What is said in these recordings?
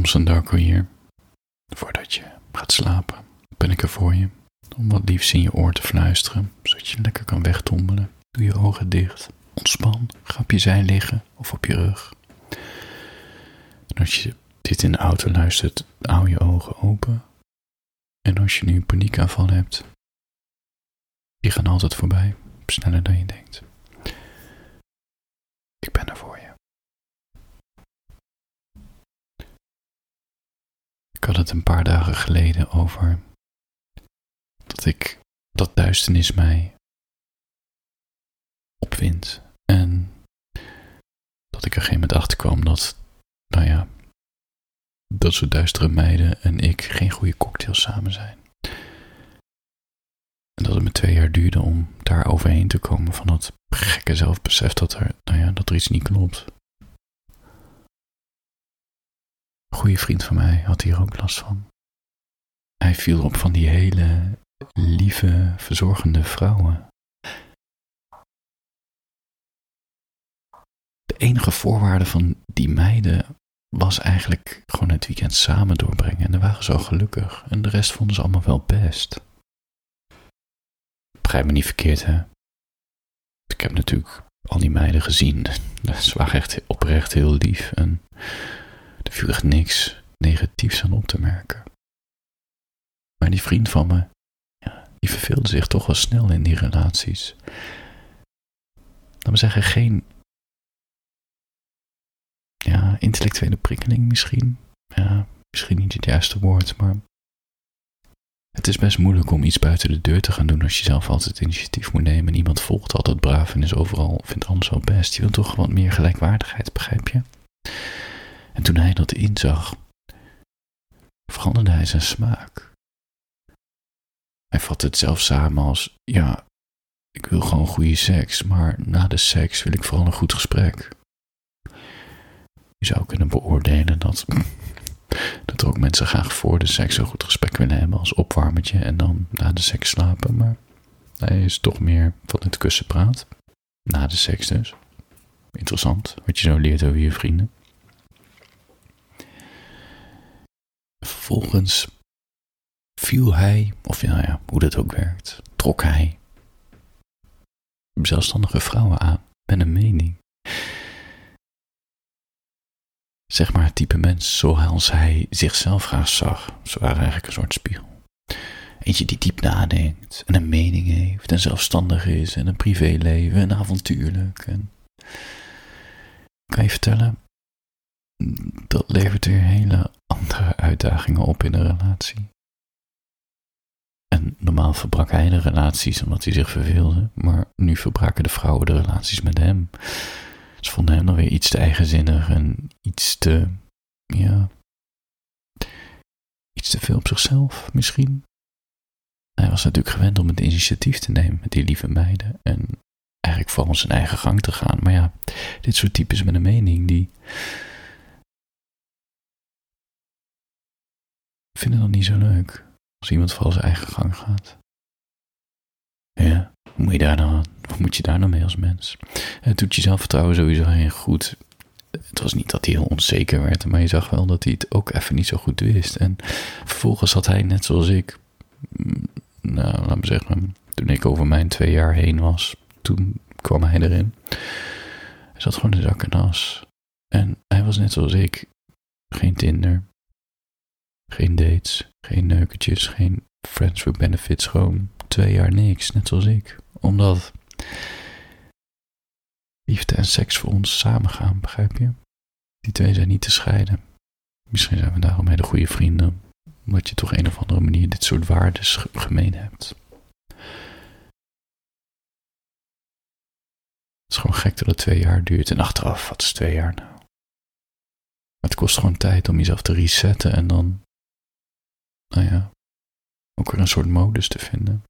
Thompson Darko hier. Voordat je gaat slapen, ben ik er voor je. Om wat liefs in je oor te fluisteren, zodat je lekker kan wegtommelen. Doe je ogen dicht. Ontspan. Ga op je zij liggen of op je rug. En als je dit in de auto luistert, hou je ogen open. En als je nu een paniekaanval hebt, die gaan altijd voorbij, sneller dan je denkt. Ik had het een paar dagen geleden over dat ik dat duisternis mij opwindt. En dat ik er geen moment achter kwam dat, nou ja, dat soort duistere meiden en ik geen goede cocktails samen zijn. En dat het me twee jaar duurde om daar overheen te komen van dat gekke zelfbesef dat er, nou ja, dat er iets niet klopt. Een goede vriend van mij had hier ook last van. Hij viel op van die hele lieve, verzorgende vrouwen. De enige voorwaarde van die meiden was eigenlijk gewoon het weekend samen doorbrengen. En dan waren ze al gelukkig. En de rest vonden ze allemaal wel best. Begrijp me niet verkeerd, hè? Ik heb natuurlijk al die meiden gezien. Ze waren echt oprecht heel lief. En echt niks negatiefs aan op te merken. Maar die vriend van me, ja, die verveelde zich toch wel snel in die relaties. Laat me zeggen, geen ja, intellectuele prikkeling misschien. Ja, misschien niet het juiste woord, maar het is best moeilijk om iets buiten de deur te gaan doen als je zelf altijd initiatief moet nemen en iemand volgt altijd braaf en is overal, vindt alles wel best. Je wilt toch wat meer gelijkwaardigheid, begrijp je? En toen hij dat inzag, veranderde hij zijn smaak. Hij vatte het zelf samen als, ja, ik wil gewoon goede seks, maar na de seks wil ik vooral een goed gesprek. Je zou kunnen beoordelen dat, dat er ook mensen graag voor de seks een goed gesprek willen hebben als opwarmetje en dan na de seks slapen. Maar hij is toch meer van het kussen praat. Na de seks dus. Interessant, wat je zo leert over je vrienden. Vervolgens viel hij, of ja, hoe dat ook werkt, trok hij zelfstandige vrouwen aan met een mening zeg maar het type mens zoals hij zichzelf graag zag. Ze waren eigenlijk een soort spiegel. Eentje die diep nadenkt en een mening heeft en zelfstandig is en een privéleven en avontuurlijk. En kan je vertellen, dat levert weer hele andere uitdagingen op in een relatie. En normaal verbrak hij de relaties omdat hij zich verveelde, maar nu verbraken de vrouwen de relaties met hem. Ze vonden hem dan weer iets te eigenzinnig en iets te, ja, iets te veel op zichzelf misschien. Hij was natuurlijk gewend om het initiatief te nemen met die lieve meiden en eigenlijk vooral zijn eigen gang te gaan. Maar ja, dit soort types met een mening, die vinden dat niet zo leuk als iemand vooral zijn eigen gang gaat. Ja, hoe moet je daar nou, wat moet je daar nou mee als mens? Het doet je zelfvertrouwen sowieso heel goed. Het was niet dat hij heel onzeker werd, maar je zag wel dat hij het ook even niet zo goed wist. En vervolgens had hij, net zoals ik, mm, nou, laat me zeggen, toen ik over mijn twee jaar heen was, toen kwam hij erin. Hij zat gewoon in zak en as. En hij was net zoals ik, geen Tinder, geen dates, geen neuketjes, geen friends with benefits, gewoon twee jaar niks, net zoals ik. Omdat liefde en seks voor ons samen gaan, begrijp je? Die twee zijn niet te scheiden. Misschien zijn we daarom hele goede vrienden, omdat je toch een of andere manier dit soort waarden gemeen hebt. Het is gewoon gek dat het twee jaar duurt. En achteraf, wat is twee jaar nou? Het kost gewoon tijd om jezelf te resetten en dan, nou ja, ook weer een soort modus te vinden.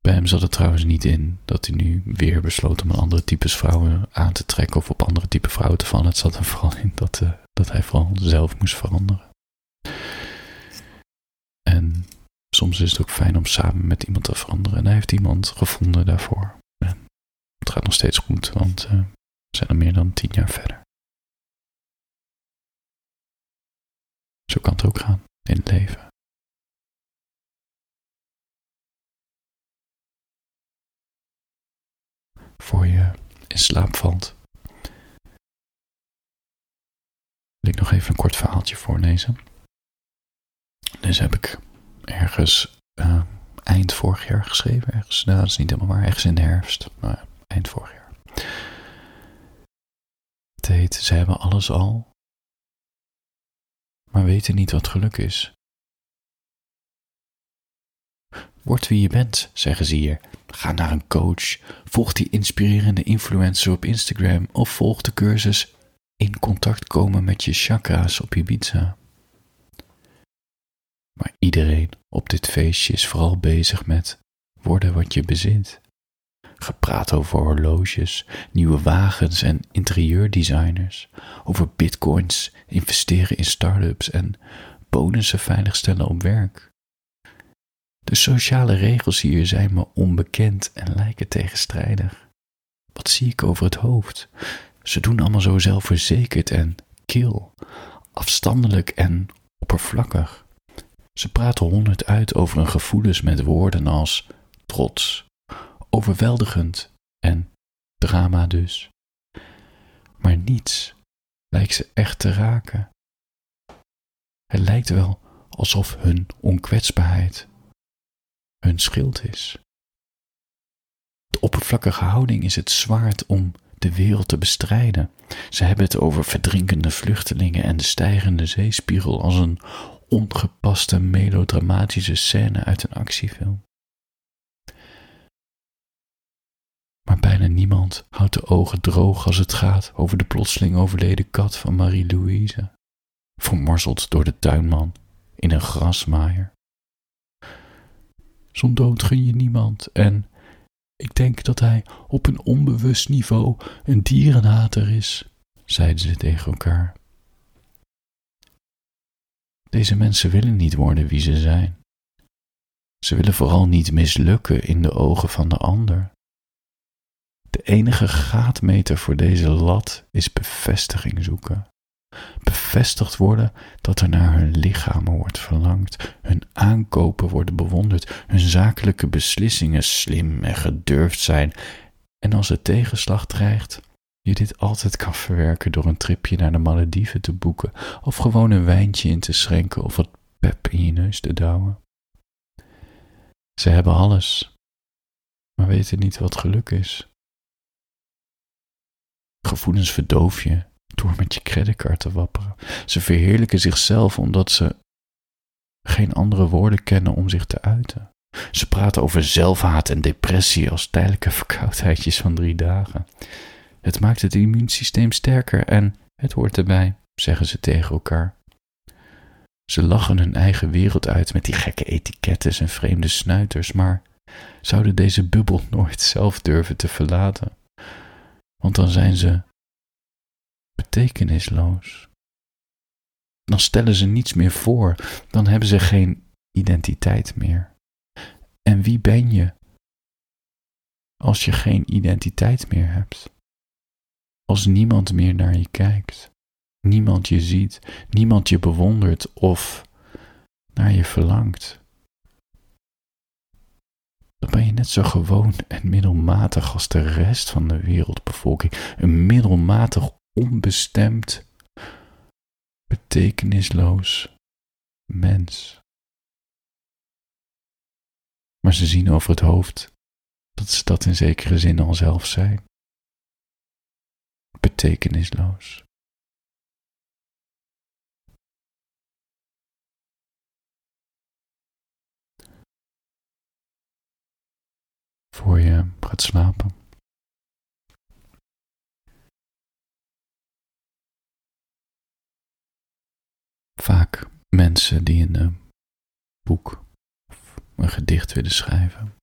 Bij hem zat het trouwens niet in dat hij nu weer besloot om een andere types vrouwen aan te trekken of op andere type vrouwen te vallen. Het zat er vooral in dat, uh, dat hij vooral zelf moest veranderen. En soms is het ook fijn om samen met iemand te veranderen. En hij heeft iemand gevonden daarvoor. Het gaat nog steeds goed, want uh, We zijn al meer dan tien jaar verder. Zo kan het ook gaan in het leven. Voor je in slaap valt, wil ik nog even een kort verhaaltje voorlezen. Deze heb ik ergens uh, eind vorig jaar geschreven. Ergens, nou, dat is niet helemaal waar, ergens in de herfst. Nou, eind vorig jaar. Het heet, ze hebben alles al, maar weten niet wat geluk is. Word wie je bent, zeggen ze hier. Ga naar een coach, volg die inspirerende influencer op Instagram of volg de cursus in contact komen met je chakra's op Ibiza. Maar iedereen op dit feestje is vooral bezig met worden wat je bezit. Gepraat over horloges, nieuwe wagens en interieurdesigners, over bitcoins, investeren in start-ups en bonussen veiligstellen op werk. De sociale regels hier zijn me onbekend en lijken tegenstrijdig. Wat zie ik over het hoofd? Ze doen allemaal zo zelfverzekerd en kil, afstandelijk en oppervlakkig. Ze praten honderd uit over hun gevoelens met woorden als trots, overweldigend en drama dus. Maar niets lijkt ze echt te raken. Het lijkt wel alsof hun onkwetsbaarheid hun schild is. De oppervlakkige houding is het zwaard om de wereld te bestrijden. Ze hebben het over verdrinkende vluchtelingen en de stijgende zeespiegel als een ongepaste melodramatische scène uit een actiefilm. Maar bijna niemand houdt de ogen droog als het gaat over de plotseling overleden kat van Marie-Louise, vermorzeld door de tuinman in een grasmaaier. Zo'n dood gun je niemand en ik denk dat hij op een onbewust niveau een dierenhater is, zeiden ze tegen elkaar. Deze mensen willen niet worden wie ze zijn. Ze willen vooral niet mislukken in de ogen van de ander. De enige gaatmeter voor deze lat is bevestiging zoeken. Bevestigd worden dat er naar hun lichamen wordt verlangd, hun aankopen worden bewonderd, hun zakelijke beslissingen slim en gedurfd zijn. En als het tegenslag dreigt, je dit altijd kan verwerken door een tripje naar de Malediven te boeken, of gewoon een wijntje in te schenken of wat pep in je neus te douwen. Ze hebben alles, maar weten niet wat geluk is. Gevoelens verdoof je door met je creditcard te wapperen. Ze verheerlijken zichzelf omdat ze geen andere woorden kennen om zich te uiten. Ze praten over zelfhaat en depressie als tijdelijke verkoudheidjes van drie dagen. Het maakt het immuunsysteem sterker en het hoort erbij, zeggen ze tegen elkaar. Ze lachen hun eigen wereld uit met die gekke etiketten en vreemde snuiters, maar zouden deze bubbel nooit zelf durven te verlaten? Want dan zijn ze betekenisloos. Dan stellen ze niets meer voor, dan hebben ze geen identiteit meer. En wie ben je als je geen identiteit meer hebt? Als niemand meer naar je kijkt, niemand je ziet, niemand je bewondert of naar je verlangt. Dan ben je net zo gewoon en middelmatig als de rest van de wereldbevolking. Een middelmatig, onbestemd, betekenisloos mens. Maar ze zien over het hoofd dat ze dat in zekere zin al zelf zijn betekenisloos. Voor je gaat slapen. Vaak mensen die een boek of een gedicht willen schrijven.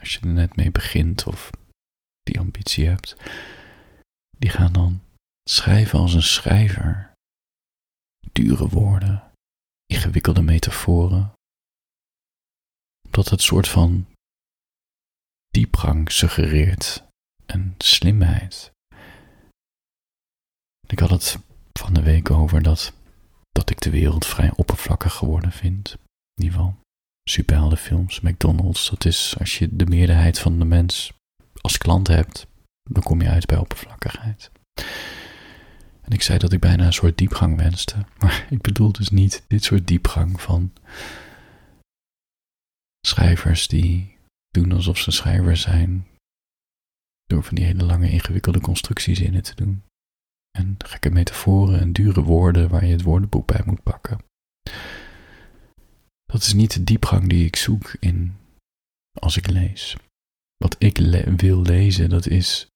Als je er net mee begint of die ambitie hebt, die gaan dan schrijven als een schrijver. Dure woorden, ingewikkelde metaforen. Omdat het soort van diepgang suggereert en slimheid. Ik had het van de week over dat, dat ik de wereld vrij oppervlakkig geworden vind. In ieder geval superheldenfilms, McDonald's. Dat is als je de meerderheid van de mens als klant hebt, dan kom je uit bij oppervlakkigheid. En ik zei dat ik bijna een soort diepgang wenste. Maar ik bedoel dus niet dit soort diepgang van schrijvers die doen alsof ze schrijver zijn. Door van die hele lange ingewikkelde constructies in het te doen. En gekke metaforen en dure woorden waar je het woordenboek bij moet pakken. Dat is niet de diepgang die ik zoek in als ik lees. Wat ik wil lezen, dat is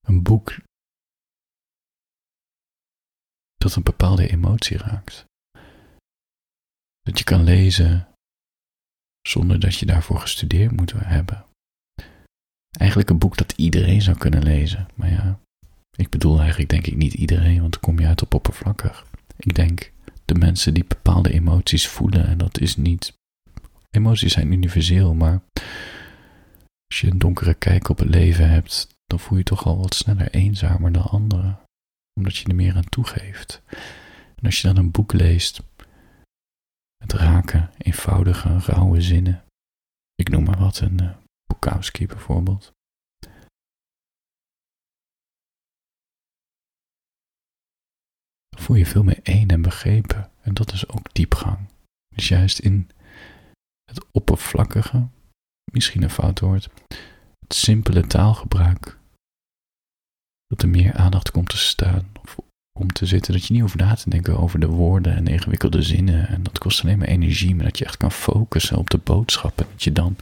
een boek dat een bepaalde emotie raakt. Dat je kan lezen zonder dat je daarvoor gestudeerd moet hebben. Eigenlijk een boek dat iedereen zou kunnen lezen. Maar ja, ik bedoel eigenlijk denk ik niet iedereen, want dan kom je uit op oppervlakkig. Ik denk de mensen die bepaalde emoties voelen en dat is niet. Emoties zijn universeel, maar als je een donkere kijk op het leven hebt, dan voel je toch al wat sneller eenzamer dan anderen, omdat je er meer aan toegeeft. En als je dan een boek leest, eenvoudige, rauwe zinnen, ik noem maar wat, een uh, Bukowski bijvoorbeeld. Dan voel je veel meer één en begrepen, en dat is ook diepgang. Dus juist in het oppervlakkige, misschien een fout woord, het simpele taalgebruik, dat er meer aandacht komt te staan om te zitten, dat je niet hoeft na te denken over de woorden en de ingewikkelde zinnen en dat kost alleen maar energie, maar dat je echt kan focussen op de boodschappen, dat je dan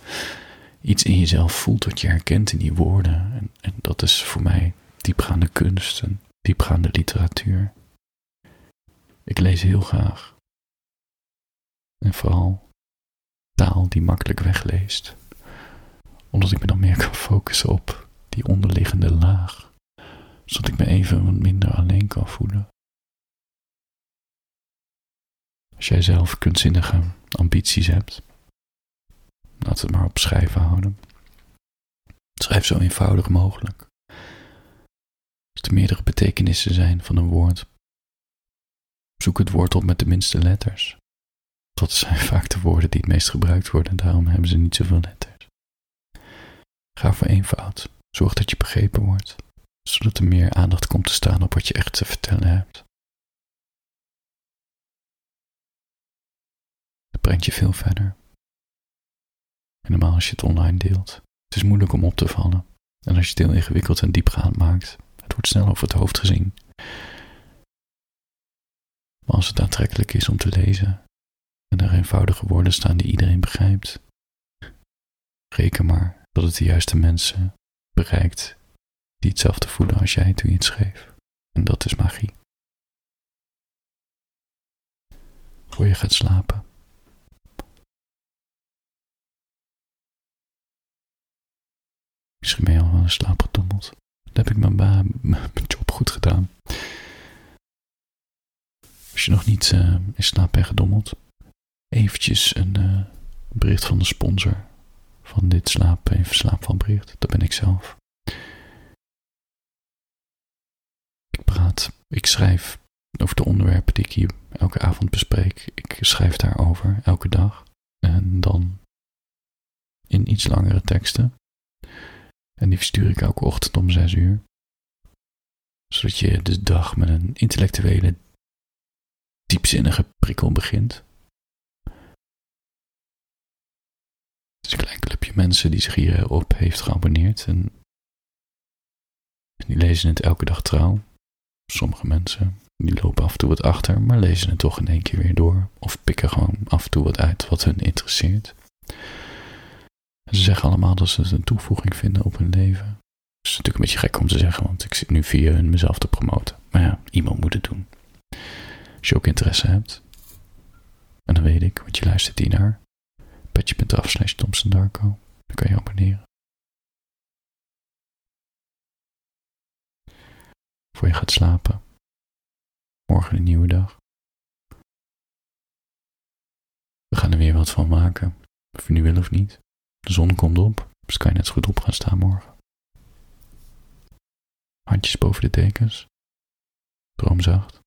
iets in jezelf voelt wat je herkent in die woorden en, en dat is voor mij diepgaande kunst en diepgaande literatuur. Ik lees heel graag. En vooral taal die makkelijk wegleest omdat ik me dan meer kan focussen op die onderliggende laag, zodat ik me even wat minder alleen kan voelen. Als jij zelf kunstzinnige ambities hebt, laat het maar op schrijven houden. Schrijf zo eenvoudig mogelijk. Als er meerdere betekenissen zijn van een woord, zoek het woord op met de minste letters. Dat zijn vaak de woorden die het meest gebruikt worden en daarom hebben ze niet zoveel letters. Ga voor eenvoud. Zorg dat je begrepen wordt, zodat er meer aandacht komt te staan op wat je echt te vertellen hebt. Brengt je veel verder. Helemaal als je het online deelt. Het is moeilijk om op te vallen. En als je het heel ingewikkeld en diepgaand maakt, het wordt snel over het hoofd gezien. Maar als het aantrekkelijk is om te lezen en er eenvoudige woorden staan die iedereen begrijpt, reken maar dat het de juiste mensen bereikt die hetzelfde voelen als jij toen je het schreef. En dat is magie. Voor je gaat slapen. Misschien ben je al in slaap gedommeld. Dan heb ik mijn, mijn job goed gedaan. Als je nog niet uh, in slaap bent gedommeld, eventjes een uh, bericht van de sponsor van dit slaap, even slaapvalbericht. Dat ben ik zelf. Ik praat, ik schrijf over de onderwerpen die ik hier elke avond bespreek. Ik schrijf daarover elke dag. En dan in iets langere teksten. En die verstuur ik elke ochtend om zes uur. Zodat je de dag met een intellectuele, diepzinnige prikkel begint. is een klein clubje mensen die zich hierop heeft geabonneerd. En die lezen het elke dag trouw. Sommige mensen die lopen af en toe wat achter, maar lezen het toch in één keer weer door. Of pikken gewoon af en toe wat uit wat hun interesseert. En ze zeggen allemaal dat ze het een toevoeging vinden op hun leven. Het is natuurlijk een beetje gek om te zeggen, want ik zit nu via hun mezelf te promoten. Maar ja, iemand moet het doen. Als je ook interesse hebt, en dan weet ik, want je luistert hier naar, petje.af slash. Dan kan je abonneren. Voor je gaat slapen. Morgen een nieuwe dag. We gaan er weer wat van maken. Of je nu wil of niet. De zon komt op, dus kan je net zo goed op gaan staan morgen. Handjes boven de dekens. Droomzacht.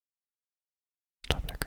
lekker.